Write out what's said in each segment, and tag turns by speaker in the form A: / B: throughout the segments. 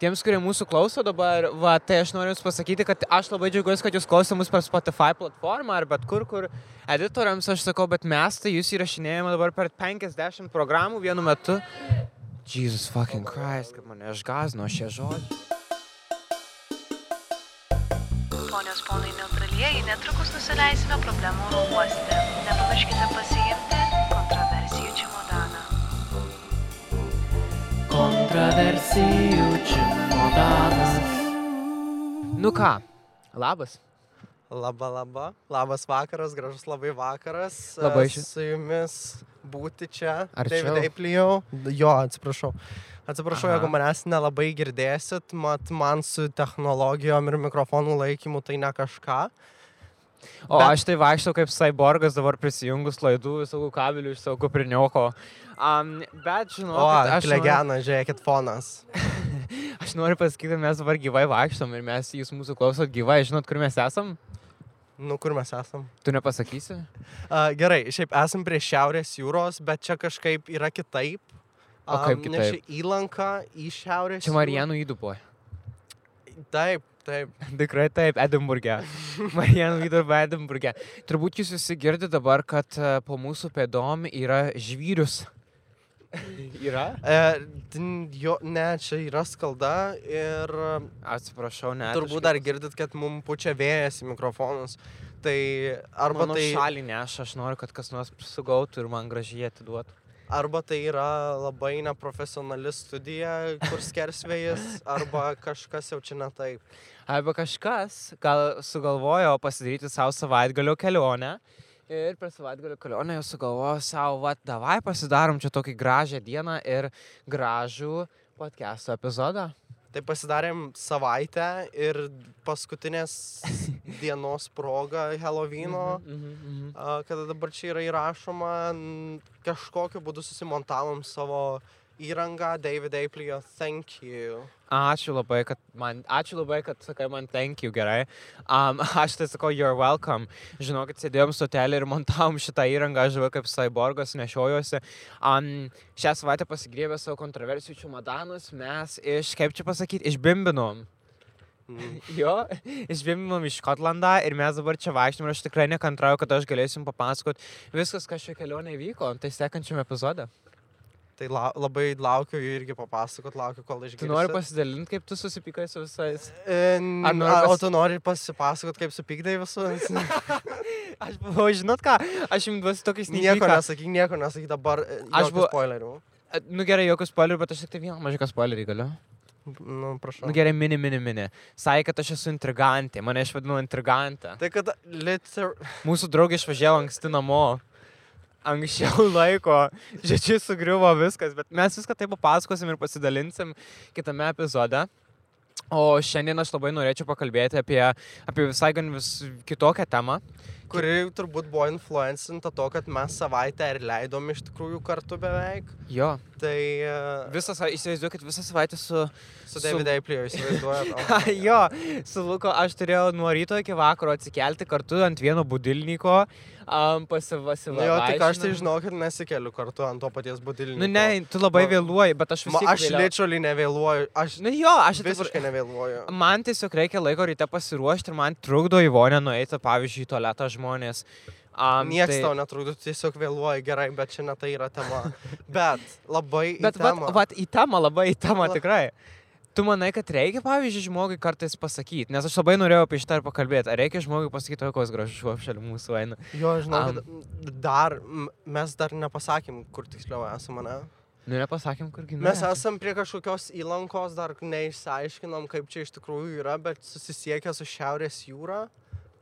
A: Tiems, kurie mūsų klauso dabar, va, tai aš noriu Jums pasakyti, kad aš labai džiaugiuosi, kad Jūs klausote mus per Spotify platformą ar bet kur, kur editoriams aš sakau, bet mes tai Jūs įrašinėjame dabar per 50 programų vienu metu. Jesus fucking Christ, kaip mane išgazino šie žodžiai.
B: Ponios ponai neutralieji, netrukus nusileisime problemų uoste. Nepamirškite pasiimti Kontroversijų
A: čemodanas. Nu ką, labas.
C: Labą, labą. Labas vakaras, gražus labai vakaras.
A: Labai
C: E,
A: ši-
C: Su jumis būti čia.
A: Arčiau.
C: David Eiplijau. Jo, atsiprašau. Atsiprašau,
A: Aha.
C: jeigu manęs nelabai girdėsit, mat man su technologijom ir mikrofonų laikymu tai ne kažką.
A: O
C: Bet-
A: aš tai vaikštau kaip cyborgas dabar prisijungus laidų, visų kabelių iš savo kuprinioko. Um, bet žinau,
C: O,
A: aš, noriu-
C: žiūrėkit, fonas.
A: aš noriu pasakyti, kad mes dabar gyvai vaikštom ir mes jūs mūsų klausot gyvai. Žinot, kur mes esam?
C: Nu, kur mes esam?
A: Tu nepasakysi?
C: Uh, gerai, šiaip esam prie Šiaurės jūros, bet čia kažkaip yra kitaip.
A: O kaip
C: Am, Nes
A: kitaip?
C: čia įlanka į Šiaurės
A: Čia Marijanų įdupo.
C: Taip, taip.
A: Tikrai taip, Edinburgė. Marijanų įdupo Edinburgė. Turbūt jūs visi girdite dabar, kad e, po mūsų pėdom yra žvyrius. yra?
C: E, jo, ne, čia yra skalda ir
A: Atsiprašau, ne.
C: turbūt dar girdit, kad mums pučia vėjas į mikrofonus. Tai arba
A: Mano
C: tai,
A: šalį neš, aš noriu, kad kas nors sugautų ir man gražiai atiduotų.
C: arba tai yra labai neprofesionali studija, kur skersvėjas, arba kažkas jau čia ne taip.
A: Arba kažkas gal sugalvojo pasidaryti savo savaitgalio kelionę. Ir per savaitgalio kelionę jau sugalvojo savo, va, davai pasidarom čia tokį gražią dieną ir gražų podcast'o epizodą.
C: Tai pasidarėm savaitę ir paskutinės dienos proga Helovino.
A: Mhm, mhm.
C: a, kada dabar čia yra įrašoma, kažkokiu būdu susimontavom savo įrangą, David Eiplio, thank you.
A: Ačiū labai, kad man, ačiū labai, kad sakai man thank you, gerai. Um, aš tai sakau, you're welcome. Žinau, kad sėdėjom stotelį ir montavom šitą įrangą, aš žinau, kaip cyborgas nešiojuosi. Um, šią savaitę pasigriebė savo kontroversijų čumadanus, mes iš, kaip čia pasakyti, išbimbinom.
C: Mm.
A: Jo, išbimbinom iš Škotlandą ir mes dabar čia vaikštum ir aš tikrai nekantrauju, kad aš galėsim papasakot viskas, kas šio kelionė vyko, tai sekančiam epizode.
C: Tai la, labai laukiu irgi papasakot, laukiu, kol išgirsiu.
A: Tu nori pasidalinti, kaip tu susipykai su visais?
C: E,
A: Ar nori
C: a, o
A: pas-
C: tu nori pasipasakot, kaip supykdai visus?
A: Aš buvau, žinot ką, aš jums duosiu tokį
C: nieko
A: snyką.
C: nesakyk, nieko nesakyk dabar. e,
A: Aš buvau-
C: spoilerių.
A: Nu gerai, jokių spoilerių, bet aš tik tai vieną mažiuką spoilerį galiu.
C: Nu, prašau.
A: Nu gerai, mini, mini, mini. Sakė, kad aš esu intrigantė, mane išvadino intrigantę.
C: Tai kad liter...
A: Mūsų draugė išvažiavo anksti namo. Anksčiau laiko, žodžiu, sugriuvo viskas, bet mes viską taip papasakosim ir pasidalinsim kitame epizode. O šiandien aš labai norėčiau pakalbėti apie, apie visai gan vis kitokią temą.
C: Kuri turbūt buvo influencinta to, kad mes savaitę ir leidom iš tikrųjų kartu beveik.
A: Jo.
C: Tai uh,
A: Visą, sa- įsivaizduokit, visą savaitę su...
C: su David Eiplio įsivaizduojat. o.
A: jo, su Luko aš turėjau nuo ryto iki vakaro atsikelti kartu ant vieno budilniko, um, pasivasiva.
C: Nu jo, tik aš tai žinau, kad nesikeliu kartu ant to paties budilniko.
A: Nu ne, tu labai
C: Ma-
A: vėluoji, bet aš vis
C: Ma,
A: tiek...
C: aš literally nevėluoju. Aš
A: Nu jo, aš
C: visiškai nevėluoju.
A: Man tiesiog reikia laiko ryte pasiruošti ir man trukdo į vonę nueiti, pavyzdžiui, į tualetą žmonės. Um,
C: Niekas tai... tau netrukdo, tiesiog vėluoji gerai, bet čia ne tai yra tema. Bet labai
A: Bet
C: į temą.
A: vat, į temą, labai į temą
C: La-
A: tikrai. Tu manai, kad reikia, pavyzdžiui, žmogui kartais pasakyti, nes aš labai norėjau apie šitą ir pakalbėti. Ar reikia žmogui pasakyti, o koks gražus šuo šalia mūsų eina?
C: Jo, žinau, kad dar, mes dar nepasakėm, kur tiksliau esame, ne?
A: Nu, nepasakėm, kur gimė.
C: Mes esam prie kažkokios įlankos, dar neišsiaiškinom, kaip čia iš tikrųjų yra, bet susisiekę su Šiaurės jūra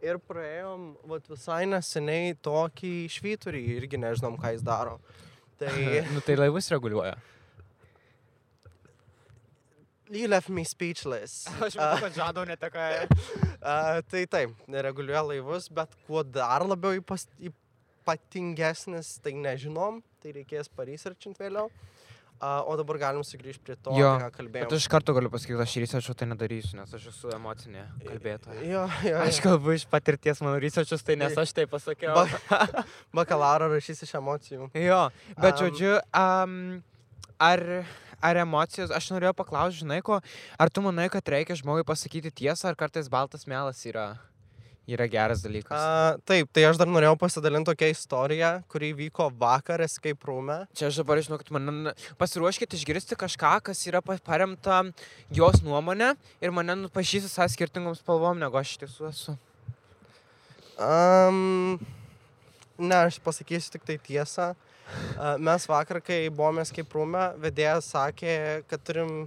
C: ir praėjom vat, visai neseniai tokį švyturį, irgi nežinom, ką jis daro. Tai
A: nu, tai laivus reguliuoja.
C: you left me speechless.
A: Aš matau, kad žadau neteką.
C: A, tai taip, nereguliuoja laivus, bet kuo dar labiau ypas, ypatingesnis, tai nežinom, tai reikės paresearchint vėliau. A, o dabar galim sugrįžti prie to,
A: Jo,
C: ką
A: Bet
C: kalbėjome.
A: aš iš karto galiu pasakyti, aš researcho tai nedarysiu, nes aš esu emocinė kalbėtoja.
C: Jo, jo.
A: Aš kalbu iš patirties, mano researchus tai nes aš tai pasakiau.
C: Ba bakalauro rašys iš emocijų.
A: Jo, bet
C: Am.
A: žodžiu, um, ar, ar emocijos, aš norėjau paklausti, žinai ko, ar tu manai, kad reikia žmogui pasakyti tiesą, ar kartais baltas melas yra, yra geras dalykas?
C: A, taip, tai aš dar norėjau pasidalinti tokią istoriją, kuri vyko vakar escape room.
A: Čia aš dabar žinau, kad man pasiruoškite išgirsti kažką, kas yra pa- paremta jos nuomonė ir mane nupažįsta visai skirtingom spalvom, negu aš iš tiesų esu.
C: Um, ne, aš pasakysiu tik tai tiesą. Mes vakar, kai buvome escape room, vedėjas sakė, kad turim...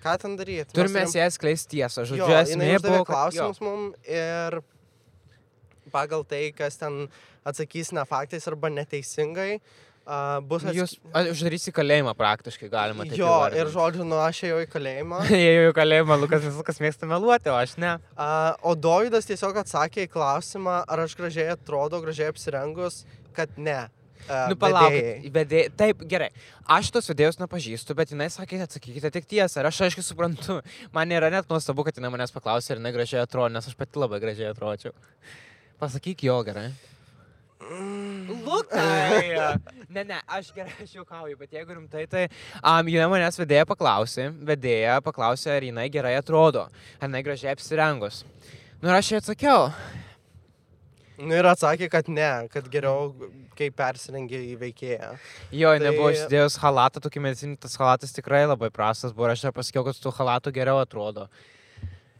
C: Ką ten daryti?
A: Turime ją skleisti tiesą,
C: Jo,
A: žodžiu,
C: jinai
A: esmė buvo, jo.
C: klausimus mums ir pagal tai, kas ten atsakys ne faktais arba neteisingai, uh, bus
A: Jūs a, uždarysi kalėjimą praktiškai, galima taip
C: Jo,
A: įvardinti.
C: ir žodžiu, nu aš ėjau į kalėjimą.
A: Ėjau į kalėjimą, Lukas viskas mėgsta meluoti, o aš ne.
C: Uh, o Dovydas tiesiog atsakė į klausimą, ar aš gražiai atrodo, gražiai apsirengus, kad ne. Uh,
A: Nu, palaukit, vedėjai. Taip, gerai. Aš tos vedėjus nepažįstu, bet jinai sakė, atsakykite tik tiesą. Ir aš aiškiai suprantu, man nėra net nuostabu, kad jinai manęs paklausė, ar jinai gražiai atrodo, nes aš pati labai gražiai atročiau. Pasakyk jo gerai. Lukai! Ne, ne, aš gerai, aš juokauju, bet jeigu rimtai, tai um, jinai manęs vedėja paklausė, vedėja paklausė, ar jinai gerai atrodo, ar jinai gražiai apsirengus. Nu ir aš jai atsakiau.
C: Nu ir atsakė, kad ne, kad geriau, kai persirengia į veikėją.
A: Jo, tai... Nebuvo įsidėjus halatą, tokį medicinį, tas halatas tikrai labai prastas buvo aš dar pasakiau, kad su tuo halatu geriau atrodo.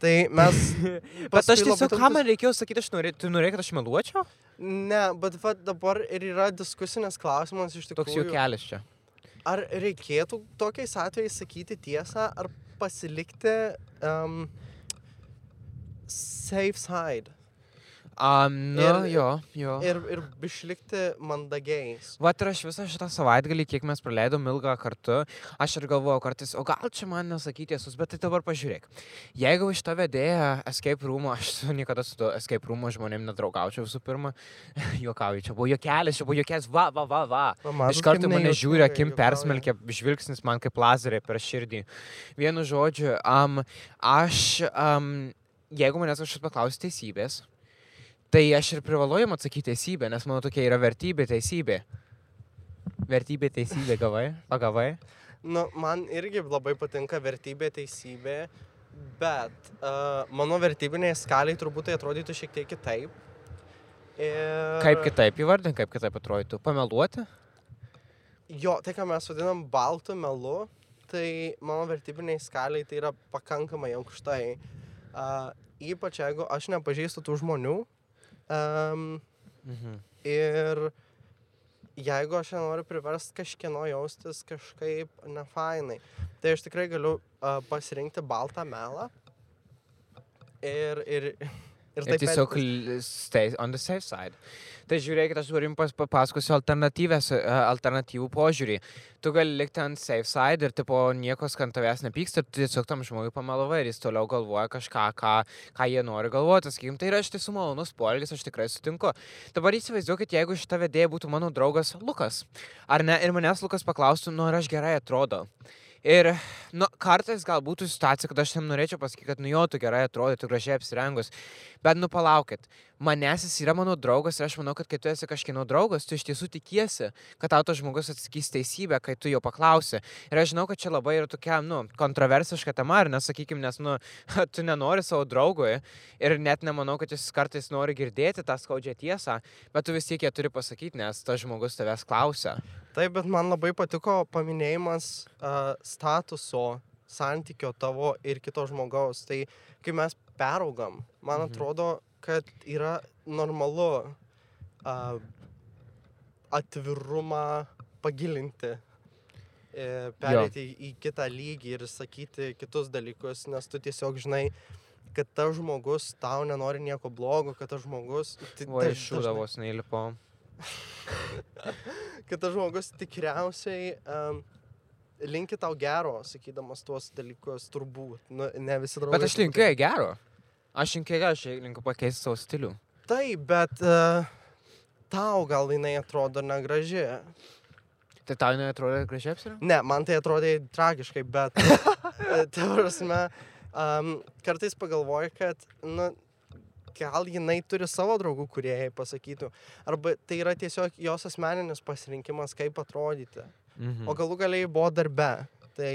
C: Tai mes...
A: Bet aš tiesiog, ką man reikėjo sakyti, aš norėjau, tu norėjai, kad aš meluočiau?
C: Ne, bet va, dabar ir yra diskusinis klausimas iš
A: Toks
C: tikrųjų.
A: juokelis čia.
C: Ar reikėtų tokiais atvejais sakyti tiesą, ar pasilikti um, safe side
A: Um, nu,
C: Ir-
A: jo, jo.
C: ir, ir išlikti mandagiais?
A: Vat ir aš visą šitą savaitgalį, kiek mes praleidom ilgą kartu, aš ir galvojau kartais, o gal čia man nesakyti tiesus, bet tai dabar pažiūrėk. Jeigu iš tave dėja escape room, aš niekada su to escape room žmonėm nedraugaučiau visų pirma, juokauju, čia buvo juokelis, čia buvo juokelis, va, va, va, va.
C: Matot,
A: Iš karto mane žiūri, akim persmelkia žvilgsnis man kaip lazeriai per širdį. Vienu žodžiu, um, aš, um, jeigu manęs kažkas paklausys teisybės, tai aš ir privalau jam atsakyti teisybę, nes mano tokia yra vertybė teisybė. Vertybė teisybė, gavai? Pagavai?
C: Nu, man irgi labai patinka vertybė, teisybė, bet uh, mano vertybiniai skaliai turbūt tai atrodytų šiek tiek kitaip. Ir...
A: Kaip kitaip įvardink, kaip kitaip atrodytų? Pameluoti?
C: Jo, tai ką mes vadinam baltų melu, tai mano vertybiniai skaliai tai yra pakankamai aukštai. Uh, ypač jeigu aš nepažįstu tų žmonių. Um,
A: Mhm.
C: ir jeigu aš nenoriu priversti kažkieno jaustis kažkaip nefainai, tai aš tikrai galiu uh, pasirinkti baltą melą. Ir, ir, ir
A: Ir tiesiog l- stay on the safe side. Tai žiūrėkit, aš jums papasakosiu e, alternatyvų požiūrį. Tu gali likti ant safe side ir tipo niekas, kad ant tavęs nepyksta, tu tiesiog tam žmogui pamalavai ir jis toliau galvoja kažką, ką, ką jie nori galvoti. Sakykim, tai yra iš tiesų malonus poelgis, aš tikrai sutinku. Dabar įsivaizduokit, jeigu šita vedėja būtų mano draugas Lukas. Ar ne? Ir manęs Lukas paklaustų, nu ar aš gerai atrodo. Ir, nu, kartais gal būtų situacija, kad aš jam norėčiau pasakyti, kad, nu, jo, tu gerai atrodai, tu gražiai apsirengus. Bet, nu, palaukit, manęs jis yra mano draugas ir aš manau, kad kai tu esi kažkieno draugas, tu iš tiesų tikiesi, kad tau tas žmogus atsakys teisybę, kai tu jo paklausi. Ir aš žinau, kad čia labai yra tokia, nu, kontroversiška tema, ar nesakykime, nes, nu, tu nenori savo draugui ir net nemanau, kad jis kartais nori girdėti tą skaudžią tiesą, bet tu vis tiek ją turi pasakyti, nes tas žmogus tavęs klausia.
C: Taip, bet man labai patiko paminėjimas uh, statuso, santykio tavo ir kito žmogaus. Tai kai mes peraugam, man
A: Mhm.
C: atrodo, kad yra normalu uh, atvirumą pagilinti. e, Perėti į, į kitą lygį ir sakyti kitus dalykus, nes tu tiesiog žinai, kad tas žmogus tau nenori nieko blogo, kad tas žmogus...
A: O iš šūdavos neįlipo.
C: kad tas žmogus tikriausiai um, linki tau gero, sakydamas tuos dalykus, turbūt. Nu, ne visi draugai.
A: Bet aš linkiu gero. Aš gero, aš linkiu pakeisti savo stilių.
C: Taip, bet uh, tau gal jinai atrodo negraži.
A: Tai tau neatrodo gražiai apsirengti?
C: Ne, man tai atrodė tragiškai, bet... e, Ta prasme, um, kartais pagalvoju, kad, nu, gal jinai turi savo draugų, kurie jai pasakytų. Arba tai yra tiesiog jos asmeninis pasirinkimas, kaip atrodyti.
A: Mhm.
C: O galų galiai buvo darbe. Tai...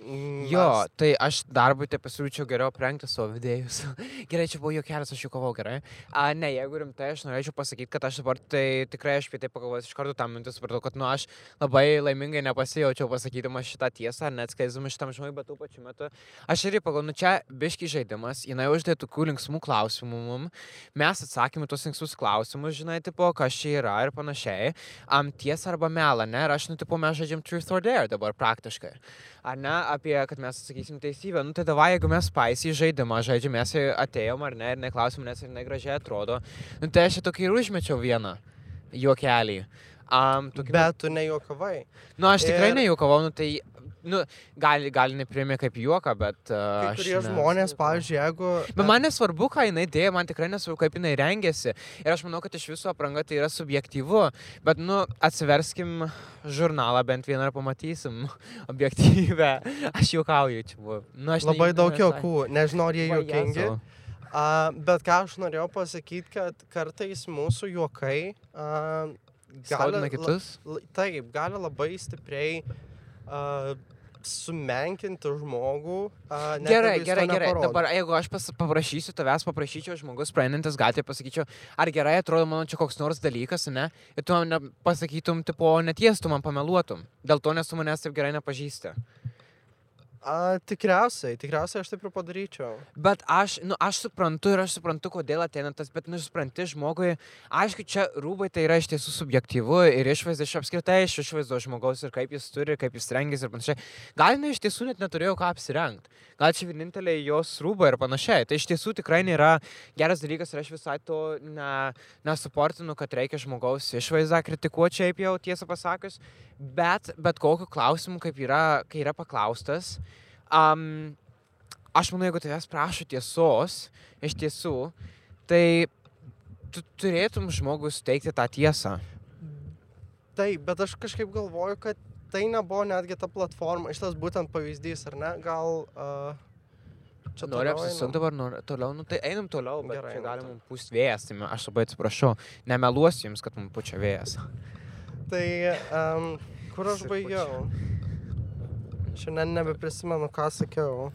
C: mm,
A: Jo,
C: mes-
A: tai aš darbui tai pasiūlyčiau geriau aprengti savo vidėjus. gerai, čia buvo juokelis, aš juokavau gerai. A, ne, jeigu rimtai, aš norėčiau pasakyti, kad aš dabar tai tikrai aš apie tai pagalvojau iš karto tam mintis, supratau, kad nu aš labai laimingai nepasijaučiau pasakydamas šitą tiesą, net skaisdamas šitam žmogui, bet tuo pačiu metu aš irgi pagalvoju, nu čia biški žaidimas, jinai uždė tokių linksmų klausimų mum, mes atsakėme tuos linksmus klausimus, žinai, tipo, kas čia yra ir panašiai, am tiesa arba mela, ne, ir aš, nu, tipo, mes žaidžiam truth or dare dabar praktiškai. Ar ne, apie, kad mes atsakysim teisybę, nu tai davai, jeigu mes paisį žaidimą žaidžiam, mes atėjom ar ne, ir neklausim, nes ir negražiai atrodo, nu tai aš tokį ir užmečiau vieną juokelį. Um, tokį,
C: Bet tu nejuokavai.
A: nu aš tikrai
C: ir-
A: nejuokavau, nu tai, nu, gali, gali neprimė kaip juoką, bet... Uh,
C: Kai kurie
A: ne-
C: žmonės, pavyzdžiui, jeigu...
A: Bet man nesvarbu, ką jinai dėjo, man tikrai nesvarbu, kaip jinai rengėsi. Ir aš manau, kad iš viso apranga tai yra subjektyvu. Bet, nu, atsiverskim žurnalą bent vieną ir pamatysim objektyvę. Aš juokauju, čia buvo. Nu, aš
C: Labai
A: ne-
C: daug juokų, nežinau, ar jie juokingi.
A: Jėzau.
C: A, bet ką aš norėjau pasakyti, kad kartais mūsų juokai a, gali,
A: kitus.
C: La, taip, gali labai stipriai a, sumenkinti žmogų. A, net
A: Gerai, gerai, gerai.
C: neparodo.
A: Dabar, jeigu aš pas, paprašysiu tavęs, paprašyčiau žmogus praeinantis gatvėje, pasakyčiau, ar gerai atrodo mano čia koks nors dalykas, ne? Ir tu man pasakytum, tipo, netiestum, man pameluotum. Dėl to, nes tu manęs taip gerai nepažįsti.
C: A, tikriausiai, tikriausiai aš taip ir padaryčiau.
A: Bet aš, nu, aš suprantu ir aš suprantu, kodėl ateina tas, bet, nu, supranti žmogui, aišku, čia rūbai tai yra iš tiesų subjektyvu ir išvaizda iš apskritai iš išvaizdos žmogaus ir kaip jis turi, kaip jis rengiasi ir panašiai. Gal jinai iš tiesų net neturėjo ką apsirengti. Gal čia vieninteliai jos rūbai ir panašiai. Tai iš tiesų tikrai nėra geras dalykas ir aš visai to ne, nesuportinu, kad reikia žmogaus išvaizdą kritikuoti šiaip jau tiesą pasakius. Bet, bet kokiu klausimu, kaip yra, kai yra paklaustas, um, aš manau, jeigu tavęs prašo tiesos, iš tiesų, tai tu turėtum žmogus teikti tą tiesą.
C: Taip, bet aš kažkaip galvoju, kad tai nebuvo netgi ta platforma, šitas būtent pavyzdys, ar ne? Gal... Uh,
A: Čia noriu apsisukti
C: einam?
A: dabar, nori, toliau, nu tai einam toliau, bet
C: Gerai,
A: čia
C: einam
A: gali
C: toliau.
A: mums pūsti vėjas, tai aš labai atsiprašau, nemeluosiu jums, kad mums pučia vėjas.
C: Tai um, kur aš baigiau? Šiandien nebeprisimenu, ką sakiau.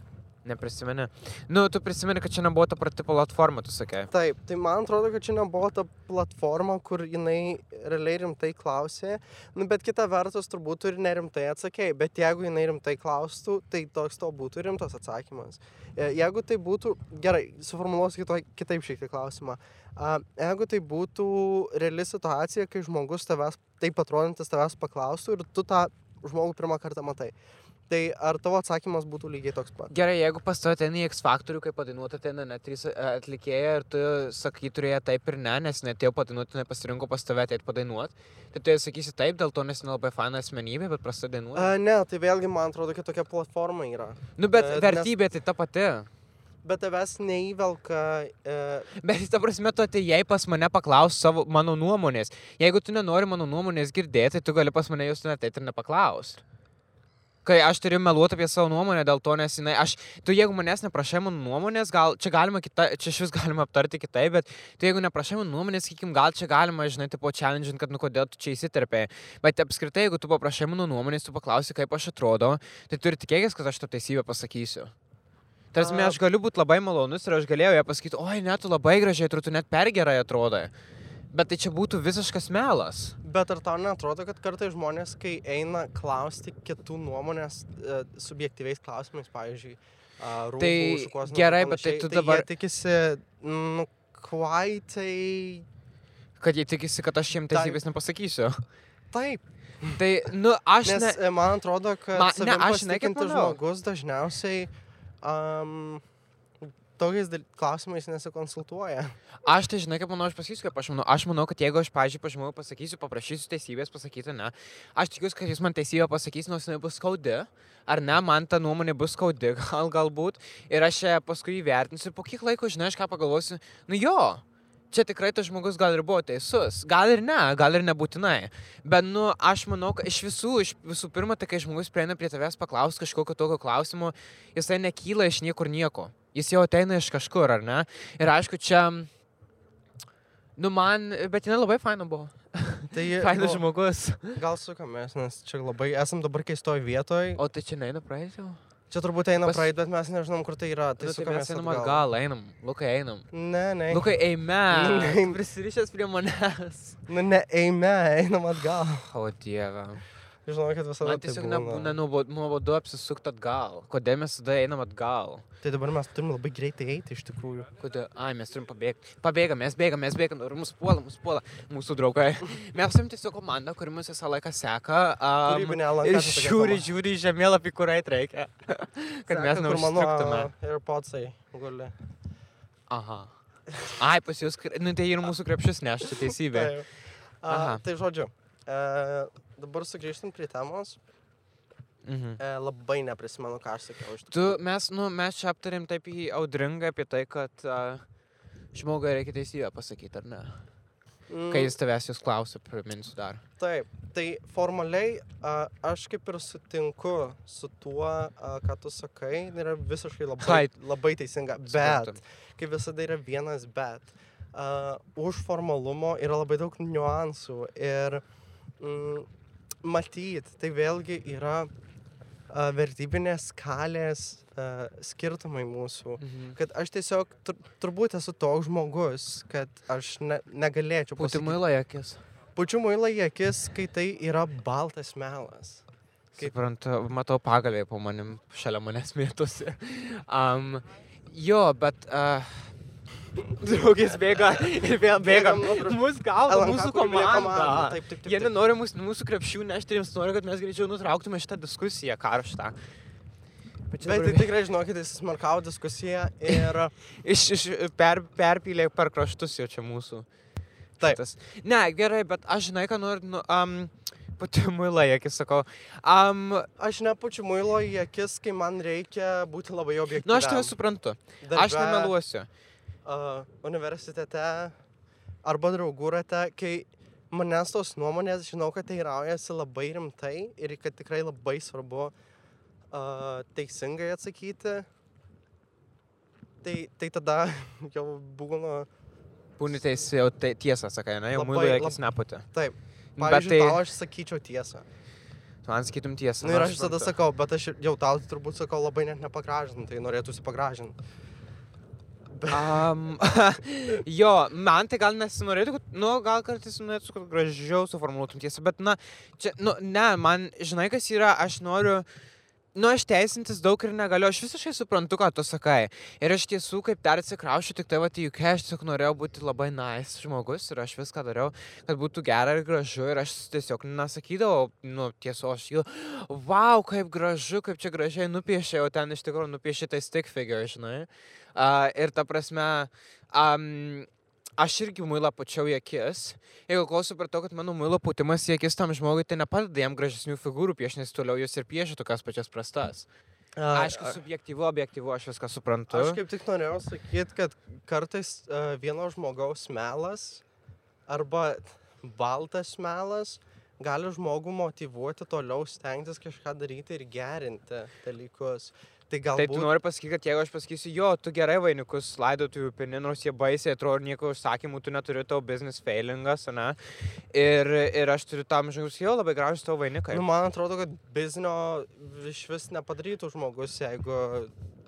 A: Neprisimeni. Nu, tu prisimeni, kad čia nebuvo ta pati platforma, tu sakai.
C: Taip, tai man atrodo, kad čia nebuvo ta platforma, kur jinai realiai rimtai klausė. Nu, bet kita vertus, turbūt tu ir nerimtai atsakėjai. Bet jeigu jinai rimtai klaustų, tai toks to būtų rimtas atsakymas. E, Jeigu tai būtų, gerai, suformuoluosiu kito, kitaip šiek tiek klausimą. Jeigu tai būtų reali situacija, kai žmogus tavęs, taip atrodantis tavęs paklaustų ir tu tą žmogų pirmą kartą matai. Tai ar tavo atsakymas būtų lygiai toks pat?
A: Gerai, jeigu pas tave ten į X faktorių, kaip padainuota ten net trys e, atlikėjai ir tu sakai, turėjo taip ir ne, nes netėjo padainuoti, nepasirinko pas tave ateit padainuoti, tai tu sakysi taip, dėl to nes nelabai faina asmenybė, bet prasta dainuoti.
C: A, ne, tai vėlgi man atrodo, kad tokia platforma yra.
A: Nu, bet
C: nes-
A: vertybė tai ta pati.
C: Bet tavęs neįvelka. E,
A: Bet ta prasme, tu atėjai pas mane paklausti savo mano nuomonės. Jeigu tu nenori mano nuomonės girdėti, tu gali pas mane jos net ir nepaklausti. Kai aš turiu meluoti apie savo nuomonę dėl to, nes jinai, aš, tu jeigu manęs neprašai mano nuomonės, gal čia galima kita, čia iš vis galima aptarti kitaip, bet tu jeigu neprašai mano nuomonės, sakykim, gal čia galima, žinai, tipo challenging, kad nu kodėl tu čia įsiterpėjai. Bet apskritai, jeigu tu paprašai mano nuomonės, tu paklausi, kaip aš atrodo, tai turi tikėkis, kad aš to teisybę pasakysiu. Tarsi, aš galiu būti labai malonus ir aš galėjau ją pasakyti, oi, net tu labai gražiai, tu net per gerai atrodai. Bet tai čia būtų visiškas melas.
C: bet ar tau netrodo, kad kartai žmonės, kai eina klausti kitų nuomonės e, subjektyviais klausimais, pavyzdžiui, a, rūbų,
A: Tai
C: ir
A: gerai, bet tai tu
C: tai
A: dabar-
C: Jie tikisi, nu, kvaitai.
A: Kad jie tikisi, kad aš jiems
C: Tai-
A: teisybės nepasakysiu.
C: Taip.
A: Tai, nu, aš
C: Nes
A: ne...
C: ne... man atrodo, kad
A: Ma- ne, aš manau.
C: žmogus dažniausiai um, tokiais klausimais nesikonsultuoja.
A: Aš tai žinai, kaip manau, aš pasakysiu, kaip aš manau. Aš manau, kad jeigu aš, pažiūrėjau, pažymau, pasakysiu, paprašysiu teisybės pasakyti, ne. Aš tikiuosi, kad jis man teisybę pasakys, nors jinai bus skaudi. Ar ne, man ta nuomonė bus skaudi, gal galbūt. Ir aš ją paskui įvertinsiu. Ir po kiek laiko, žinai, aš ką pagalvosiu. Nu jo, čia tikrai tas žmogus gal ir buvo teisus. Gal ir ne, gal ir nebūtinai. Bet, nu, aš manau, kad iš visų, iš visų pirma, tai kai žmogus prieina prie tavęs paklausti kažkokio tokio klausimo, jisai nekyla iš niekur nieko. Jis jau ateina iš kažkur, ar ne? Ir aišku, čia... Nu, man, bet jinai labai faina buvo.
C: Tai
A: Fainas
C: nu,
A: žmogus.
C: gal sukamės, nes čia labai esam dabar keistoj vietoj.
A: O tai čia neina praeis jau?
C: Čia turbūt eina
A: Pas-
C: praeit, bet mes nežinom, kur tai yra.
A: Tai,
C: Tai
A: tai
C: sukamės
A: mes einam
C: atgal.
A: atgal, einam. Lukai, einam.
C: Ne, ne.
A: Lukai, eime.
C: Neim.
A: Prisirišęs prie manęs.
C: Nu, ne, eime, einam atgal.
A: O dieve.
C: Žinau, kad visada.
A: Man
C: taip
A: tiesiog
C: būna.
A: nebūna nuobodu apsisukti atgal. Kodėl mes tada einam atgal?
C: Tai dabar mes turim labai greitai eiti iš tikrųjų.
A: Kodėl? Ai, mes turim pabėgti. Pabėgam, mes bėgam, mes bėgam. Ir mūsų puola, mūsų puola. Mūsų draugai. Mes esame tiesiog komanda, kuri mus visą laiką seka. Um, ir žiūri, žiūri žemėlapį, kur eit reikia. Kad mes
C: mano
A: neužstriktume.
C: AirPodsai guli.
A: Aha. Ai, pas jūs, nu tai ir mūsų krepšius neš, čia teisybė.
C: Taip.
A: Aha.
C: A, tai žodžiu, e, dabar sugrįžtam prie temos.
A: Mhm.
C: E, labai neprisimenu, ką aš sakiau
A: Tu, mes, nu, mes čia aptarėm taip į audringą apie tai, kad uh, žmogui reikia teisybę pasakyti, ar ne?
C: Mm,
A: Kai jis tavęs jūs klausia, priminsiu dar.
C: Taip, tai formaliai a, aš kaip ir sutinku su tuo, a, ką tu sakai, tai yra visiškai labai, labai teisinga. Bet, kaip visada yra vienas bet. A, už formalumo yra labai daug niuansų ir mm, matyt, tai vėlgi yra a, vertybinės skalės a, skirtumai mūsų.
A: Mhm.
C: Kad aš tiesiog tur, turbūt esu toks žmogus, kad aš ne, negalėčiau
A: Pūti
C: pasakyti-
A: muilą į akis,
C: kai tai yra baltas melas. Kaip-
A: Suprantu, matau pagalį po manim, šalia manęs mėtosi. Um, jo, bet... Uh, Draugės bėga ir vėl bėga. Mūsų
C: LNK
A: mūsų komanda.
C: Taip, taip, taip.
A: Jie nenori mūsų, mūsų krepšių nešti, jiems nori, kad mes greičiau nutrauktume šitą diskusiją karštą. Bet
C: tai tikrai žinokit, jis smarkavo diskusiją ir
A: Iš, iš per, perpylė per kraštus jau čia mūsų.
C: Taip.
A: šitas. Ne, gerai, bet aš žinai, ką noriu, nu, um, pati muilai, akis sakau. Um,
C: aš nepučiu muilo į akis, kai man reikia būti labai objektyviam.
A: nu, aš tave suprantu. Aš nemeluosiu.
C: Uh, universitete arba draugų rate, kai manęs tos nuomonės, žinau, kad tai raujasi labai rimtai ir kad tikrai labai svarbu uh, teisingai atsakyti. Tai, tai tada jau būna
A: Būni teisė, jau tai tiesą sakai, ne, jau
C: lab-
A: akis neputė.
C: Taip.
A: Bet
C: Pavyzdžiui,
A: tai,
C: tai... aš sakyčiau tiesą.
A: man sakytum tiesą.
C: Na
A: nu,
C: ir aš visada sakau, bet aš jau tau turbūt sakau labai net nepagražinti, tai norėtųsi pagražinti.
A: Um, jo, man tai gal nesinorėtų, kad, nu, gal kartais norėtų, kad gražiau suformuoluotum tiesą, bet, na, čia, nu, ne, man, žinai, kas yra, aš noriu, nu, aš teisintis daug ir negaliu, aš visiškai suprantu, ką tu sakai. Ir aš tiesų, kaip dar atsikraušiu, tik tai, va, į UK, aš tiesiog norėjau būti labai nice žmogus ir aš viską dariau, kad būtų gera ir gražu ir aš tiesiog nesakydavau, nu, tiesos, jau, wow, kaip gražu, kaip čia gražiai nupiešė, o ten iš tikrųjų nupiešė tai stick figure, žinai. Uh, ir ta prasme, um, aš irgi muilą pučiau į akis. Jeigu kol supratau, kad mano muilo putimas į akis tam žmogui, tai nepadeda jam gražesnių figūrų piešti, nes toliau jūs ir piešia tokias pačias prastas. Aišku, subjektyvu, objektyvu, aš viską suprantu.
C: Aš kaip tik norėjau sakyti, kad kartais uh, vieno žmogaus melas arba baltas melas gali žmogų motivuoti toliau stengtis kažką daryti ir gerinti dalykus. Tai
A: Tai tu nori pasakyti, kad jeigu aš pasakysiu, jo, tu gerai vainikus laidotuvių pini, nors jie baisiai atrodo, nieko užsakymų, tu neturi tavo business failingas, ne? Ir, ir aš turiu tam žmogus, jo, labai gražus tavo vainikai.
C: Nu, man atrodo, kad biznio iš vis nepadarytų žmogus, jeigu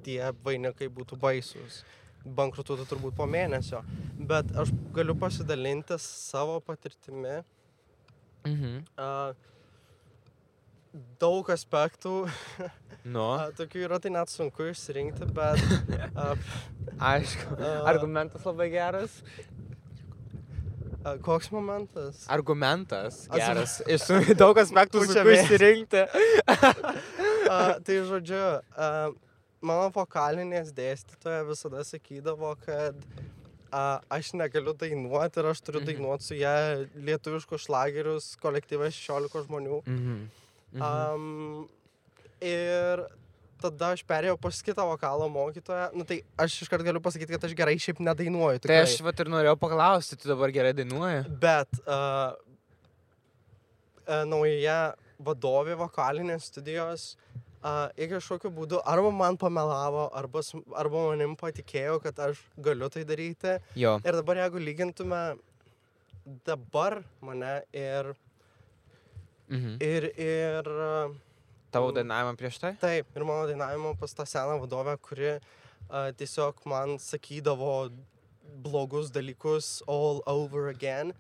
C: tie vainikai būtų baisus. Bankrutuotų turbūt po mėnesio. Bet aš galiu pasidalinti savo patirtimi.
A: Mhm.
C: Uh, daug aspektų,
A: Nu,
C: a, tokių yra, tai net sunku išsirinkti, bet a,
A: aišku.
C: a,
A: Argumentas labai geras.
C: a, koks momentas?
A: Argumentas geras. Iš daug aspektų sunku išsirinkti.
C: A, tai žodžiu, a, mano vokalinės dėstytoja visada sakydavo, kad a, aš negaliu dainuoti ir aš turiu
A: Mhm.
C: dainuoti su ją lietuviškus šlagerius kolektyvai 16 žmonių.
A: Mhm.
C: Um, ir tada aš perėjau pas kitą vokalo mokytoją. Nu, tai aš iškart galiu pasakyti, kad aš gerai šiaip nedainuoju.
A: Tai
C: tikrai.
A: aš vat ir norėjau paklausti, tu dabar gerai dainuoji.
C: Bet uh, naujoje vadovė vokalinės studijos uh, iki kažkokiu būdu arba man pamelavo, arba, arba manim patikėjo, kad aš galiu tai daryti.
A: Jo.
C: Ir dabar jeigu lygintume dabar mane ir,
A: Mhm.
C: ir, ir
A: Tavo dainavimą prieš tai?
C: taip, ir mano dainavimo pas tą seną vadovę, kuri uh, tiesiog man sakydavo blogus dalykus all over again,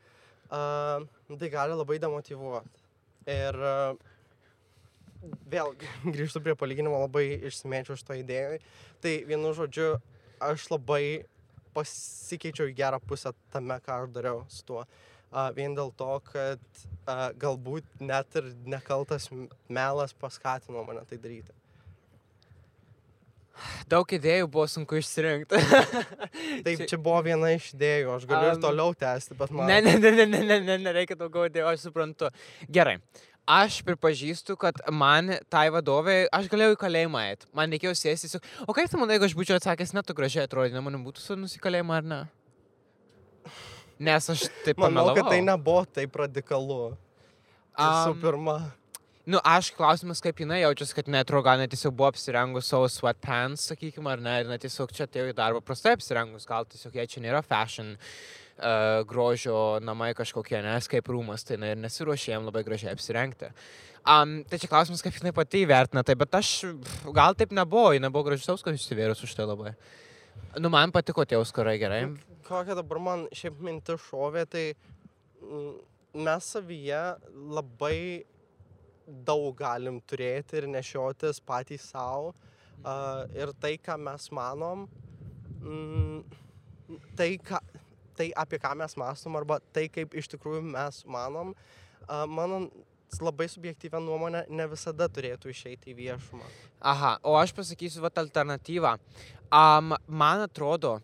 C: uh, tai gali labai demotivuoti. Ir uh, vėl grįžtu prie palyginimo, labai išsimėčiau šito idėjai. Tai vienu žodžiu, aš labai pasikeičiau į gerą pusę tame, ką aš dariau su tuo. Uh, vien dėl to, kad uh, galbūt net ir nekaltas melas paskatino mane tai daryti.
A: Daug idėjų buvo sunku išsirinkti.
C: Taip, čia buvo viena iš idėjų, aš galiu
A: Am,
C: ir toliau tęsti, bet man...
A: Ne, ne, ne, ne, ne, ne, ne, nereikia daugiau idėjų, aš suprantu. Gerai. Aš pripažįstu, kad man tai vadovai, aš galėjau į kalėjimą eiti. Man reikėjo sėsti tiesiog. O kaip tu manai, jeigu aš būčiau atsakęs, net tu gražiai atrodai, ne man būtų su nusikalėjimą ar ne? Nes aš taip
C: Manau, kad tai nebuvo taip radikalu. Visų
A: Am,
C: pirma.
A: Nu, aš klausimas, kaip jinai jaučiasi, kad netro gal net tiesiog buvo apsirengus savo sweatpants, sakykime, ar ne, ir net tiesiog čia atėjo į darbą prastai apsirengus, gal tiesiog jie čia nėra fashion uh, grožio namai kažkokie, nes kaip rūmas, tai na, ir nesiruošė jam labai gražiai apsirengti. Um, tai čia klausimas, kaip jinai pati įvertina tai, bet aš gal taip nebuvo, jinai buvo gražiai sauskas išsivėrus už tai labai. Nu, man patiko tie auskarai gerai.
C: Kokia dabar man šiaip mintis šovė, tai mm, mes savyje labai daug galim turėti ir nešiotis patys savo. Uh, ir tai, ką mes manom, mm, tai, ką, tai apie ką mes mastom, arba tai, kaip iš tikrųjų mes manom, uh, mano labai subjektyvę nuomonę ne visada turėtų išeiti į viešumą.
A: Aha, o aš pasakysiu vat alternatyvą. Um, man atrodo,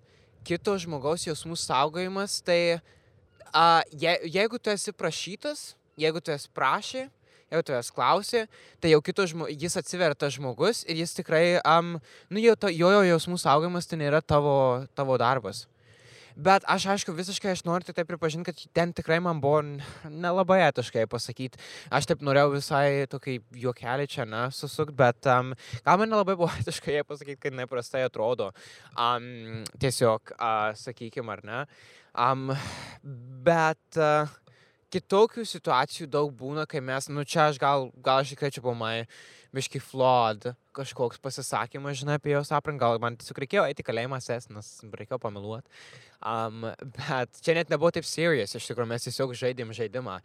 A: kito žmogaus jausmų saugojimas, tai uh, je, jeigu tu esi prašytas, jeigu tu esi prašy, jeigu tu esi klausė, tai jau kito žmogus, jis atsiveria tas žmogus ir jis tikrai, um, nu jo, to, jo, jo jausmų saugojimas tai nėra tavo, tavo darbas. Bet aš aišku, visiškai aš noriu tai pripažinti, kad ten tikrai man buvo nelabai etiškai pasakyti. Aš taip norėjau visai tokį juokelį čia nesusukti, bet um, gal man nelabai buvo etiškai pasakyti, kad neprastai atrodo. Um, tiesiog, uh, sakykime, ar ne. Um, bet uh, kitokių situacijų daug būna, kai mes, nu čia aš gal, gal aš tikrai čia buvau biški flawed kažkoks pasisakymas, žinai, apie jos aprangą, gal man tiesiog reikėjo eiti į kalėjimą sės, nes reikėjo pamiluoti. Um, bet čia net nebuvo taip serious, iš tikrųjų mes tiesiog žaidėm žaidimą.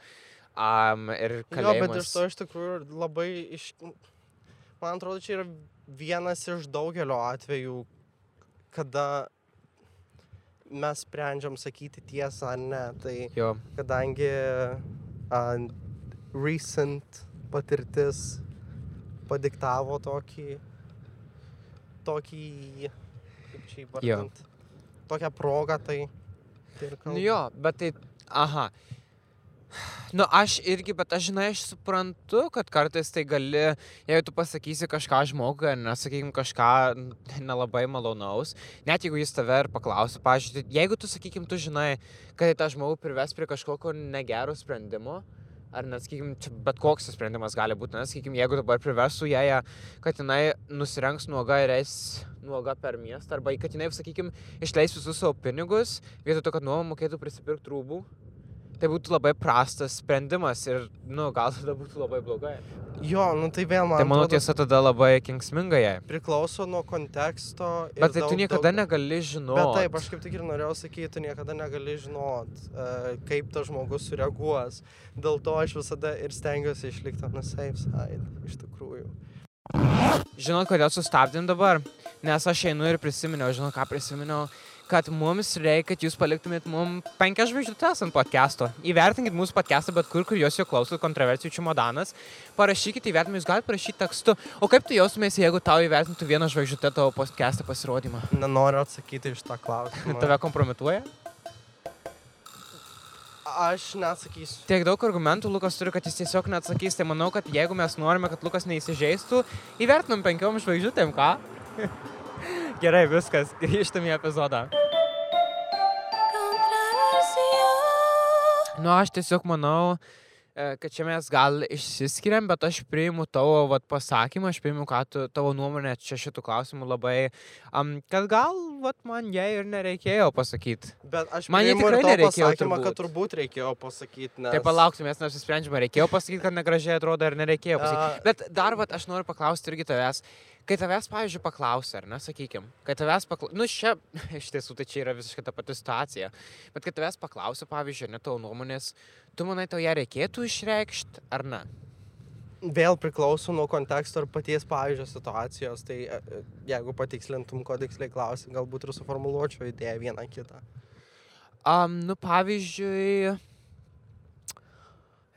A: Um, ir
C: Jo, bet
A: kalėjimas.
C: iš to iš tikrųjų labai iš... Man atrodo, čia yra vienas iš daugelio atvejų, kada mes sprendžiam sakyti tiesą ar ne. Tai
A: Jo,
C: kadangi uh, recent patirtis padiktavo tokį, tokį, kaip čia įvardint, tokią progą, tai... tai
A: nu jo, bet tai, aha. Nu, aš irgi, bet aš, žinai, aš suprantu, kad kartais tai gali, jeigu tu pasakysi kažką žmogui, nesakykim kažką nelabai malonaus, net jeigu jis tave ir paklausia, pažiūrėjau, jeigu tu, sakykim, tu žinai, kad tai tą žmogų prives prie kažkokio negero sprendimo, ar net, sakykim, bet koks sprendimas gali būti, nes, sakykim, jeigu dabar priversų ją, ją, kad jinai nusirengs nuoga ir eis nuoga per miestą, arba kad jinai, sakykim, išleis visus savo pinigus, vietoj to, kad nuomą mokėtų prisipirkti rūbų, tai būtų labai prastas sprendimas ir, nu, gal tada būtų labai blogai.
C: Jo, nu tai vėl man
A: Tai mano
C: atrodo,
A: tiesa tada labai kengsminga jai.
C: priklauso nuo konteksto.
A: Bet tai tu
C: daug-
A: niekada
C: daug-
A: negali žinoti.
C: Bet taip, aš kaip tik ir norėjau sakyti, tu niekada negali žinot, uh, kaip tas žmogus sureaguos. Dėl to aš visada ir stengiuosi išlikti on the safe side, iš tikrųjų.
A: Žinot, kodėl sustabdėm dabar? Nes aš einu ir prisiminiau, žinau, ką prisiminiau, kad mums reikia, kad jūs paliktumėt mums penkias žvaigždutes ant podcast'o. Įvertinkit mūsų podcast'ą, bet kur, kur jūs jo klausot, kontroversijų čimodanas. Parašykite įvertinimą, jūs galite parašyti tekstu. O kaip tu jaustumėsi, jeigu tau įvertintų vieną žvaigždutę tavo podcast'o pasirodymą?
C: Nenoriu atsakyti iš tą klausimą.
A: Tave kompromituoja?
C: Aš neatsakysiu.
A: Tiek daug argumentų Lukas turi, kad jis tiesiog neatsakys. Tai manau, kad jeigu mes norime, kad Lukas neįsižeistų, įvertinam penkiom žvaigždutėm, ką? Gerai, viskas. Grįžtam į epizodą. Nu, aš tiesiog manau, e, kad čia mes gal išsiskiriam, bet aš priimu tavo vat, pasakymą, aš priimu, ką tu, tavo nuomonė čia šitų klausimų labai, um, kad gal vat, man jai ir nereikėjo pasakyti.
C: Bet aš
A: Man
C: ir
A: tikrai nereikėjo
C: pasakymą, kad
A: turbūt.
C: turbūt reikėjo pasakyti. Nes...
A: Tai palauksim, mes neapsisprendžiame, reikėjo pasakyti, kad negražiai atrodo ar nereikėjo pasakyti.
C: A,
A: Bet dar, vat, aš noriu paklausti irgi tavęs. Kai tavęs, pavyzdžiui, paklausia, ar ne, sakykim, kai tavęs paklausia, nu, čia, iš tiesų, tai čia yra visiškai ta pati situacija, bet kai tavęs paklausia, pavyzdžiui, ne tavo nuomonės, tu manai, tau ją reikėtų išreikšti, ar ne?
C: Vėl priklauso nuo konteksto ir paties pavyzdžio situacijos. Tai e, e, jeigu patikslintum, ko tiksliai klausi, galbūt ir suformuluočiau idėją vieną kitą.
A: Um, nu, pavyzdžiui,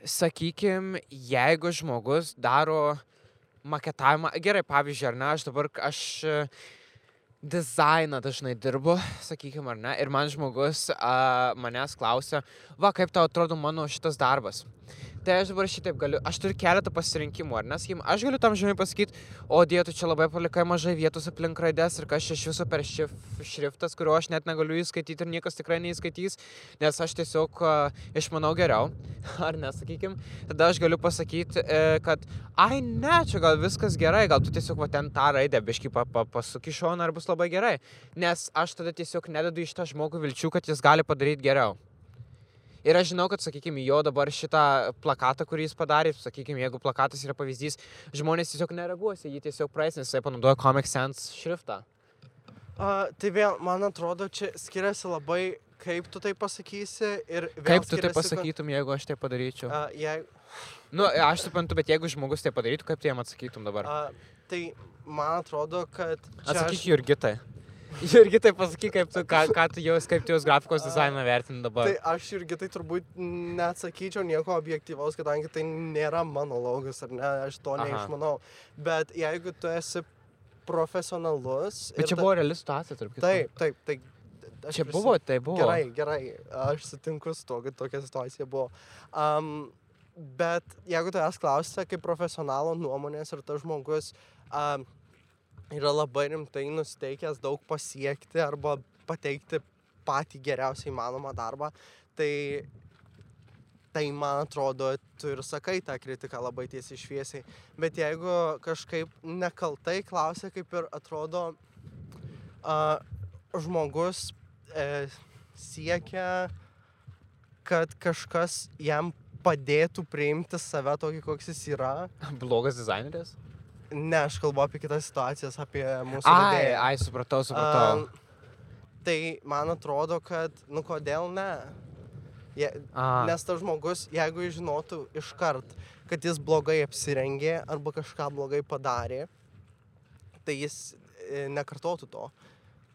A: sakykim, jeigu žmogus daro maketavimą, gerai, pavyzdžiui, ar ne, aš dabar, aš e, dizainą dažnai dirbu, sakykim, ar ne, ir man žmogus a, manęs klausia, va, kaip tau atrodo mano šitas darbas. Tai aš dabar šitaip galiu, aš turiu keletą pasirinkimų, ar nesakykim, aš galiu tam žmogui pasakyti, o dėtų čia labai palikai mažai vietos aplink raidės ir kas čia iš viso per šif, šriftas, kurio aš net negaliu įskaityti ir niekas tikrai neįskaitys, nes aš tiesiog a, išmanau geriau, ar nesakykim, tada aš galiu pasakyti, e, kad, ai ne, čia gal viskas gerai, gal tu tiesiog va ten tą raidę biškai pa, pa, pasuki šoną ir bus labai gerai, nes aš tada tiesiog nededu iš tą žmogų vilčių, kad jis gali padaryti geriau. Ir aš žinau, kad, sakykime, jo dabar šitą plakatą, kurį jis padarė, sakykime, jeigu plakatas yra pavyzdys, žmonės tiesiog nereaguos, jį tiesiog praeis, nes jisai panaudoja Comic Sans šriftą.
C: A, tai vėl, man atrodo, čia skiriasi labai, kaip tu tai pasakysi ir
A: Kaip tu tai pasakytum, jeigu aš tai padaryčiau?
C: A, jei,
A: Nu, aš suprantu, bet jeigu žmogus tai padarytų, kaip tu jam atsakytum dabar?
C: a, tai man atrodo, kad...
A: Atsakyk Jurgitai. Jurgitai pasakyk, kaip tu, ką, ką tu jaus, kaip tu jos grafikos dizainą vertini dabar.
C: Tai aš irgi tai turbūt neatsakyčiau nieko objektyvaus, kadangi tai nėra mano logas, ar ne, aš to
A: Aha.
C: neišmanau. Bet jeigu tu esi profesionalus...
A: Bet čia
C: ta-
A: buvo reali situacija, tarp kitko.
C: Taip, taip, tai... aš
A: Čia
C: prisim-
A: buvo, tai buvo.
C: Gerai, gerai, aš sutinku su to, kad tokia situacija buvo. Um, bet jeigu tavęs klausia kaip profesionalo nuomonės ir tas žmogus um, yra labai rimtai nusteikęs daug pasiekti arba pateikti patį geriausiai įmanomą darbą, tai, tai man atrodo, tu ir sakai tą kritiką labai tiesiai šviesiai. Bet jeigu kažkaip nekaltai klausia, kaip ir atrodo, uh, žmogus e, siekia, kad kažkas jam padėtų priimti save tokį, koks jis yra.
A: Blogas dizaineris?
C: Ne, aš kalbu apie kitas situacijas, apie mūsų
A: Ai,
C: vedėją.
A: ai, supratau, supratau.
C: Am, tai man atrodo, kad, nu kodėl ne? Je,
A: A,
C: nes tas žmogus, jeigu jis žinotų iškart, kad jis blogai apsirengė arba kažką blogai padarė, tai jis e, nekartotų to,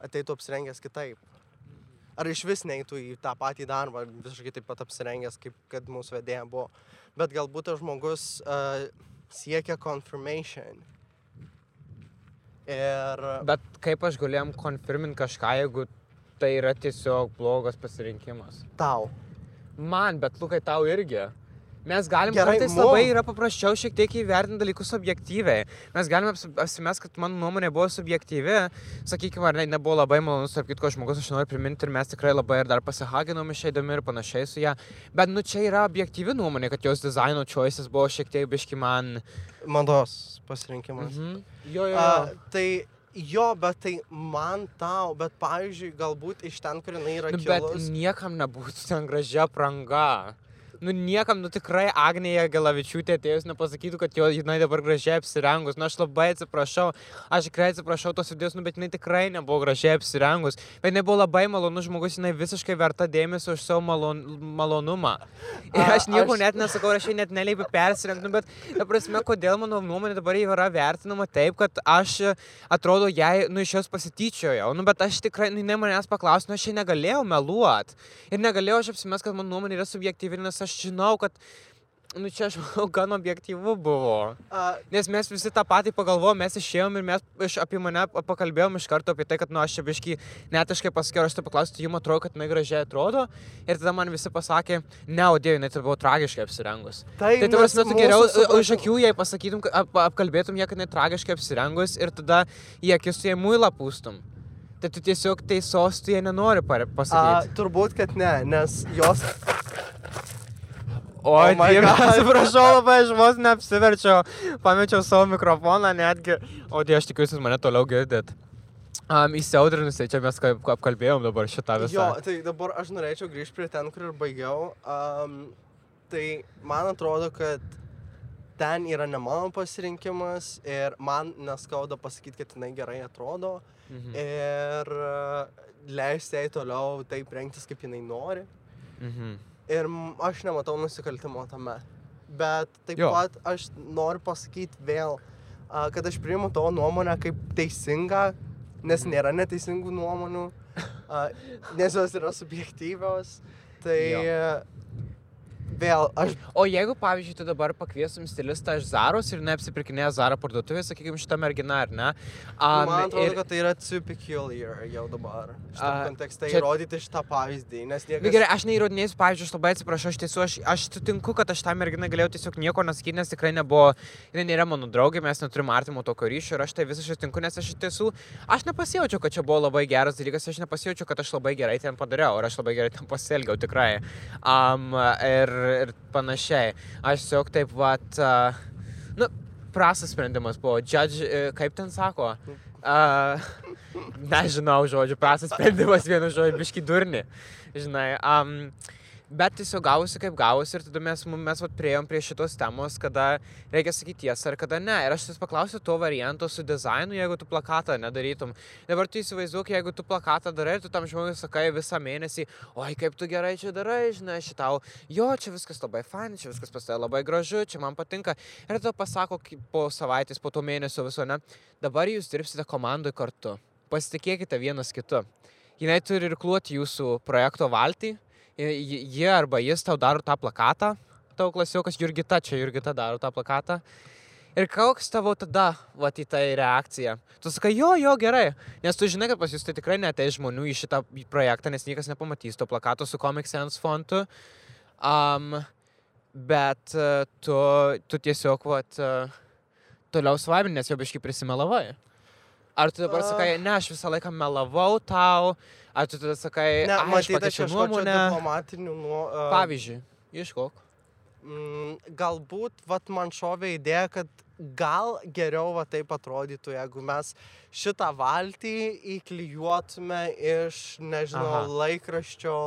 C: ateitų apsirengęs kitaip. Ar iš vis neįtų į tą patį darbą, visiškai taip pat apsirengęs, kaip kad mūsų vedėja buvo. Bet galbūt tas žmogus uh, siekia confirmation. Ir
A: Bet kaip aš galėjom konfirminti kažką, jeigu tai yra tiesiog blogas pasirinkimas?
C: tau.
A: Man, bet Lukai, tau irgi. Mes galim
C: Gerai,
A: kartais labai yra paprasčiau šiek tiek įvertinti dalykus objektyviai. Mes galime apsimest, kad mano nuomonė buvo subjektyvi. Sakykime, ar ne, nebuvo labai malonus, tarp kitko žmogus, aš noriu priminti ir mes tikrai labai ir dar pasihaginom išeidami ir panašiai su ją. Bet nu čia yra objektyvi nuomonė, kad jos dizaino choices buvo šiek tiek biški man.
C: Mados pasirinkimas.
A: Mhm. Jo, jo.
C: A, tai jo, bet tai man tau, bet pavyzdžiui, galbūt iš ten, kur jinai yra
A: Nu, bet
C: kilus.
A: niekam nebūtų ten gražia pranga. Nu, niekam, nu tikrai Agnija Gelavičiūtė atėjus nepasakytų, kad jo, jinai dabar gražiai apsirengus. Nu, aš labai atsiprašau, aš tikrai atsiprašau tos idėjos, nu, bet jinai tikrai nebuvo gražiai apsirengus. Bet jinai buvo labai malonus žmogus, jinai visiškai verta dėmesio už savo malon, malonumą. Ir aš nieko
C: aš-
A: net nesakau, aš jai net neleipiu persirengti, nu, bet, ta prasme, kodėl mano nuomonė dabar yra vertinama taip, kad aš, atrodo, jai, nu, iš jos pasityčiojau. Nu, bet aš tikrai, nu, jinai manęs paklausė, nu, aš čia negalėjau meluoti. Ir negalėjau aš apsimest, kad mano nuomonė yra subjektyvi, nes aš žinau, kad, nu, čia aš manau, gan objektyvu buvo.
C: A,
A: Nes mes visi tą patį pagalvojom, mes išėjom ir mes iš, apie mane pakalbėjom iš karto apie tai, kad, nu, aš čia biškai netiškai pasakiau, aš tai paklausiu, jums atrodo, kad jinai gražiai atrodo. Ir tada man visi pasakė, ne, o dieve, jinai tai buvo tragiškai apsirengus.
C: tai
A: Tai tu prasme, tu geriau
C: supratimu-
A: akių jai pasakytum, ap, apkalbėtum ją, kad jinai tragiškai apsirengus ir tada į akis tu jai muilą pūstum. Tai tu tiesiog teisos, tu jie nenori pare-
C: A,
A: pasakyti.
C: turbūt, kad ne, nes jos...
A: O,
C: Oh
A: dieve, atsiprašau labai, aš vos neapsiverčiau, pamečiau savo mikrofoną netgi. O, dieve, aš tikiuosi, jūs mane toliau girdit. Um, Įsiaudrinusiai, čia mes apkalbėjom dabar šitą visą.
C: Jo, tai dabar aš norėčiau grįžti prie ten, kur ir baigiau. Um, tai man atrodo, kad ten yra ne mano pasirinkimas ir man neskauda pasakyti, kad jinai gerai atrodo
A: Mhm.
C: ir uh, leisti jai toliau taip rengtis, kaip jinai nori.
A: Mhm.
C: Ir aš nematau nusikaltimo tame. Bet taip
A: Jo.
C: pat aš noriu pasakyti vėl, kad aš priimu tavo nuomonę kaip teisingą, nes
A: Mhm.
C: nėra neteisingų nuomonių, nes jos yra subjektyvios. Tai
A: Jo.
C: Vėl aš
A: O jeigu, pavyzdžiui, tu dabar pakviesum stilistą iš Zaros ir neapsipirkinėja Zara parduotuvė, sakykime, šitą merginą, ar ne?
C: Um, man atrodo,
A: ir-
C: kad tai yra too peculiar jau dabar. Šitą
A: A,
C: kontekstą
A: čia-
C: įrodyti šitą pavyzdį, nes niekas...
A: gerai, aš neįrodinėsiu, pavyzdžiui, aš labai atsiprašau, aš tiesiog, aš, aš sutinku, kad aš tą merginą galėjau tiesiog nieko nesakyti, nes tikrai nebuvo, jinai nėra mano draugė, mes neturime artimo tokio ryšio ir aš tai visiškai sutinku, nes aš iš tiesų, aš nepasijaučiau, kad čia buvo labai geras dalykas, aš nepasijaučiau, kad aš labai gerai ten padariau ir aš labai gerai ten pasielgiau tikrai. Um, ir, ir panašiai. Aš tiesiog taip, vat, uh, nu, prastas sprendimas buvo. Judge, uh, kaip ten sako? Uh, nežinau žodžiu, prastas sprendimas vienu žodžiu, biški durni. Žinai, um, bet tiesiog gausi kaip gausi ir tada mes, mes vat, prieėjom prie šitos temos, kada reikia sakyti tiesą ar kada ne. Ir aš vis paklausiu to varianto su dizainu, jeigu tu plakatą nedarytum. Dabar tu įsivaizduok, jeigu tu plakatą darai, tu tam žmogui sakai visą mėnesį, oi kaip tu gerai čia darai, žinai, šitau, jo, čia viskas labai fain, čia viskas pas tave labai gražu, čia man patinka. Ir tada pasako po savaitės, po to mėnesio viso, ne, dabar jūs dirbsite komandai kartu. Pasitikėkite vienas kitu. Jinai turi ir kluoti jūsų projekto valtį, ji ji arba jis tau daro tą plakatą, tavo klasiokas Jurgita, čia Jurgita daro tą plakatą. Ir koks tavo tada, va, į tai reakcija? Tu sakai, jo, jo, gerai. Nes tu žinai, kad pas jūs tai tikrai netei žmonių į šitą projektą, nes niekas nepamatys to plakato su Comic Sans fontu. Um, bet uh, tu, tu tiesiog, va, uh, toliau svaimini, nes jau biškai prisimelavai. Ar tu dabar sakai, ne, aš visą laiką melavau tau, ar tu tada sakai,
C: Ne,
A: "Ai, aš
C: matyt, aš ieškočiau
A: nuomonę.
C: diplomatinių nuo... Uh,
A: Pavyzdžiui, ieškok.
C: Mm, galbūt, vat, man šovė idėja, kad gal geriau va taip atrodytų, jeigu mes šitą valtį įklijuotume iš, nežinau.
A: Aha.
C: laikraščio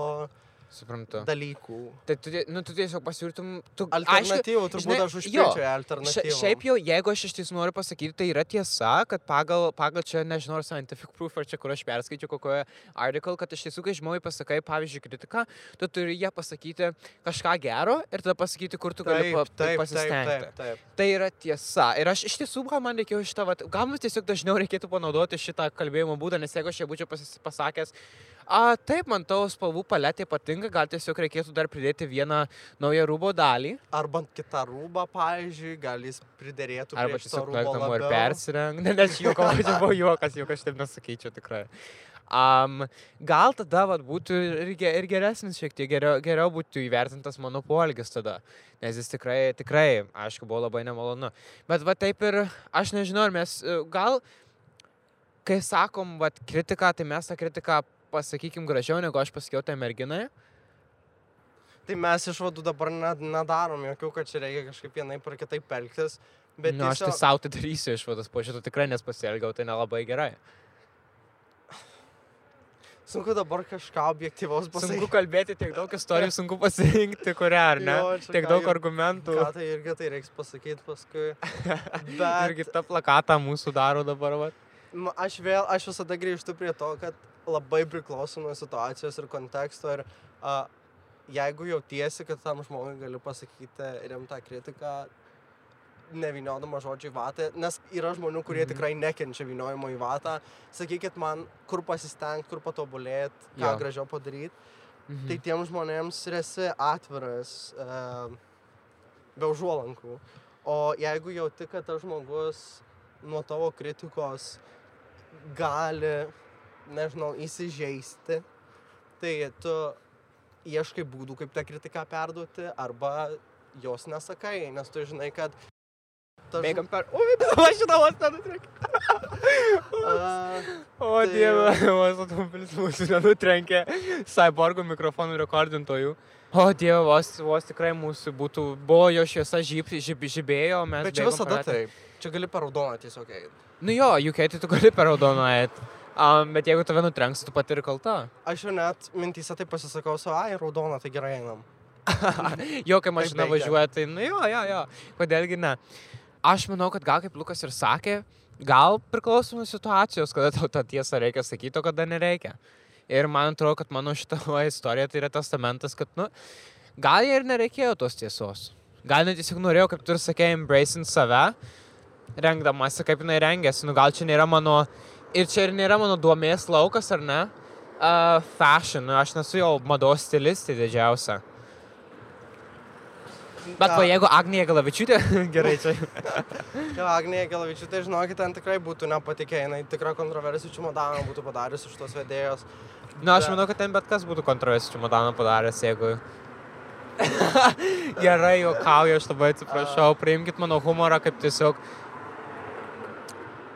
A: Suprantu.
C: dalykų.
A: Tai tu, nu, tu tiesiog pasiūlytum, tu
C: Alternatyvų, turbūt
A: žinai,
C: aš užpilčiau
A: Šia,
C: alternatyvų.
A: šiaip jau, jeigu aš iš tiesų noriu pasakyti, tai yra tiesa, kad pagal, pagal čia, nežinau, ar scientific proof, ar čia, kur aš perskaičiau kokioje article, kad iš tiesų, kai žmogui pasakai, pavyzdžiui, kritiką, tu turi ją pasakyti kažką gero ir tada pasakyti, kur tu gali
C: taip, taip, taip,
A: pasistengti.
C: taip, taip.
A: Tai yra tiesa. Ir aš iš tiesų, gal man reikėjo šitą, vat, gal man tiesiog dažniau reikėtų panaudoti šitą kalbėjimo būdą, nes jeigu aš čia būčiau pasakęs, a, taip, man tavo spalvų paletė patinka, gal tiesiog reikėtų dar pridėti vieną naują rūbo dalį.
C: Arba kitą rūbą, pavyzdžiui, gal jis priderėtų
A: Arba tiesiog
C: rūbo
A: galėtum ir
C: labiau.
A: persirengti. Ne, nes juoko, čia buvo juokas, juk aš taip nesakyčiau tikrai. Um, gal tada vat, būtų ir, ir geresnis šiek tiek, geriau, geriau būtų įvertintas mano poelgis tada. Nes jis tikrai, tikrai, aišku, buvo labai nemalonu. Bet va taip ir, aš nežinau, ar mes, gal, kai sakom, va, kritiką, tai mes tą kritiką pasakykim gražiau, negu aš pasakiau tai merginai.
C: Tai mes išvadų dabar nedarom jokių, kad čia reikia kažkaip vienaip ar kitaip elgtis. Bet
A: nu, aš tai
C: tiesiog-
A: savo tai darysiu išvadas, po šito tikrai nes pasielgiau, tai nelabai gerai.
C: Sunku dabar kažką objektyvaus
A: Sunku
C: pasakyti.
A: kalbėti tiek daug istorijų, sunku pasirinkti, kurią, ar ne?
C: Jo,
A: tiek daug
C: ir-
A: argumentų.
C: Ką tai irgi tai reiks pasakyti paskui. Bet
A: Irgi tą plakatą mūsų daro dabar. Va.
C: aš vėl, aš visada grįžtu prie to, kad labai priklauso nuo situacijos ir konteksto. Ir a, jeigu jautiesi, kad tam žmogui gali pasakyti rimtą kritiką, neviniodama žodžių į vatą, nes yra žmonių, kurie
A: Mhm.
C: tikrai nekenčia viniojimo į vatą, sakykit man, kur pasistengti, kur patobulėti, ką
A: Jo.
C: gražiau padaryti.
A: Mhm.
C: Tai tiem žmonėms ir esi atviras, e, be užuolankų. O jeigu jauti, kad tas žmogus nuo tavo kritikos gali, nežinau, įsižeisti, tai tu ieškai būdų, kaip tą kritiką perduoti, arba jos nesakai, nes tu žinai, kad... tas
A: Bėgam per... Ui, aš šitą vos nenutrenkiu.
C: A,
A: O
C: Tai-
A: dieve, vos automobilis mūsų nenutrenkė. Cyborgų mikrofonų rekordintojų. O dieve, vos, vos tikrai mūsų būtų, buvo jo šviesa žyb, žyb, žibėjo, mes...
C: Bet čia visada
A: per gatvę.
C: taip. Čia gali per raudoną tiesiog eiti.
A: Nu jo, UK tai tu gali per raudoną eiti. Um, bet jeigu tave nutrenks, tu pati ir kalta.
C: Aš jau net mintyse taip pasisakau, savo, ai, raudoną, tai gerai einam.
A: jo, kai mašina važiuoja, tai nu jo, jo, jo. Kodėlgi ne. Aš manau, kad gal kaip Lukas ir sakė, gal priklausomai situacijos, kada tau tą tiesą reikia sakyti, o kada nereikia. Ir man atrodo, kad mano šita va istorija tai yra testamentas, kad, nu, gal ir nereikėjo tos tiesos. Gal net tiesiog norėjau, kaip tu ir sakėjai, embracing save, rengdamasi, kaip jinai rengėsi. Nu, gal čia nėra mano, ir čia ir nėra mano duomės laukas, ar ne? Uh, fashion, nu, aš nesu jau mados stilistė didžiausia. Bet va, jeigu Agnija Galavičiūtė, gerai čia.
C: Jo, Agnija Gelavičiūtė, tai žinokit, ten tikrai būtų nepatikė, jinai tikra kontroversijų čimodaną būtų padarius iš tos vedėjos.
A: Na, Nu, aš manau, kad ten bet kas būtų kontroversijų čimodaną padaręs, jeigu... gerai, juokauju, aš labai atsiprašau, priimkit mano humorą kaip tiesiog...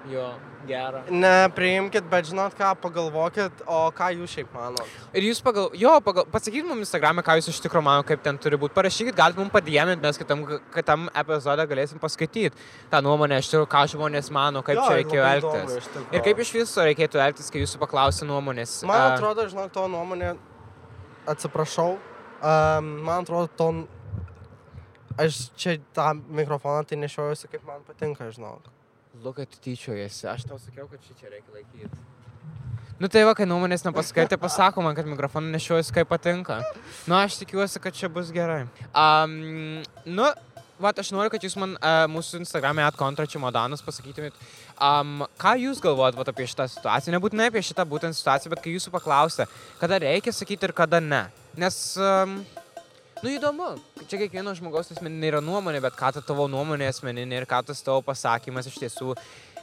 A: Jo, gerą.
C: Nepriimkit, bet žinot ką, pagalvokit, o ką jūs šiaip manot.
A: Ir jūs pagal... Jo, pagal... pasakykit mums Instagram'e, ką jūs iš tikrųjų mano, kaip ten turi būti. Parašykit, galite mums padėmint, mes kitam, kitam epizode galėsim paskaityti tą nuomonę, iš tikrųjų, ką žmonės mano, kaip
C: Jo,
A: čia reikėjo
C: įdomu
A: elgtis.
C: tikro.
A: Ir kaip iš viso reikėtų elgtis, kai jūsų paklausia nuomonės.
C: Man atrodo, žinok, to nuomonė, atsiprašau, um, man atrodo, to... Aš čia tą mikrofoną tai nešiojuosi, kaip man patinka, žinok.
A: Lukai, tu tyčiojasi. Aš tau sakiau, kad čia reikia laikyti. Nu tai va, kai nuomonės nepaskaitė, pasako man, kad mikrofoną nešiuosi kaip patinka. Nu, aš tikiuosi, kad čia bus gerai. Um, nu, va, aš noriu, kad jūs man uh, mūsų Instagram'e atkontra čimodanas pasakytumėt, um, ką jūs galvojat vat, apie šitą situaciją. Nebūtinai apie šitą būtent situaciją, bet kai jūsų paklausė, kada reikia sakyti ir kada ne. Nes... Um, Nu įdomu, čia kiekvieno žmogaus asmeninė yra nuomonė, bet ką ta tavo nuomonė asmeninė ir ką tas tavo pasakymas iš tiesų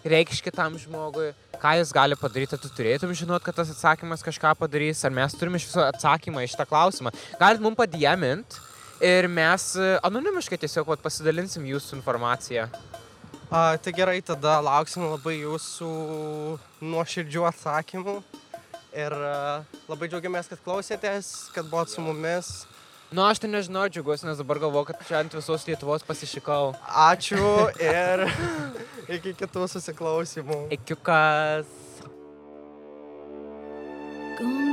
A: reikš kitam žmogui, ką jis gali padaryti, tu turėtum žinot, kad tas atsakymas kažką padarys, ar mes turime iš viso atsakymą į šitą klausimą. Galit mums padėmint ir mes e, anonimiškai tiesiog vat, pasidalinsim jūsų informaciją.
C: A, tai gerai, tada lauksim labai jūsų nuoširdžių atsakymų. Ir a, labai džiaugiamės, kad klausėtės, kad buvot su mumis.
A: Nu, aš tai nežinau, džiuguosi, nes dabar galvoju, kad čia ant visos Lietuvos pasišikau.
C: Ačiū ir iki kitų susiklausimų.
A: Ikiukas.
B: Gonna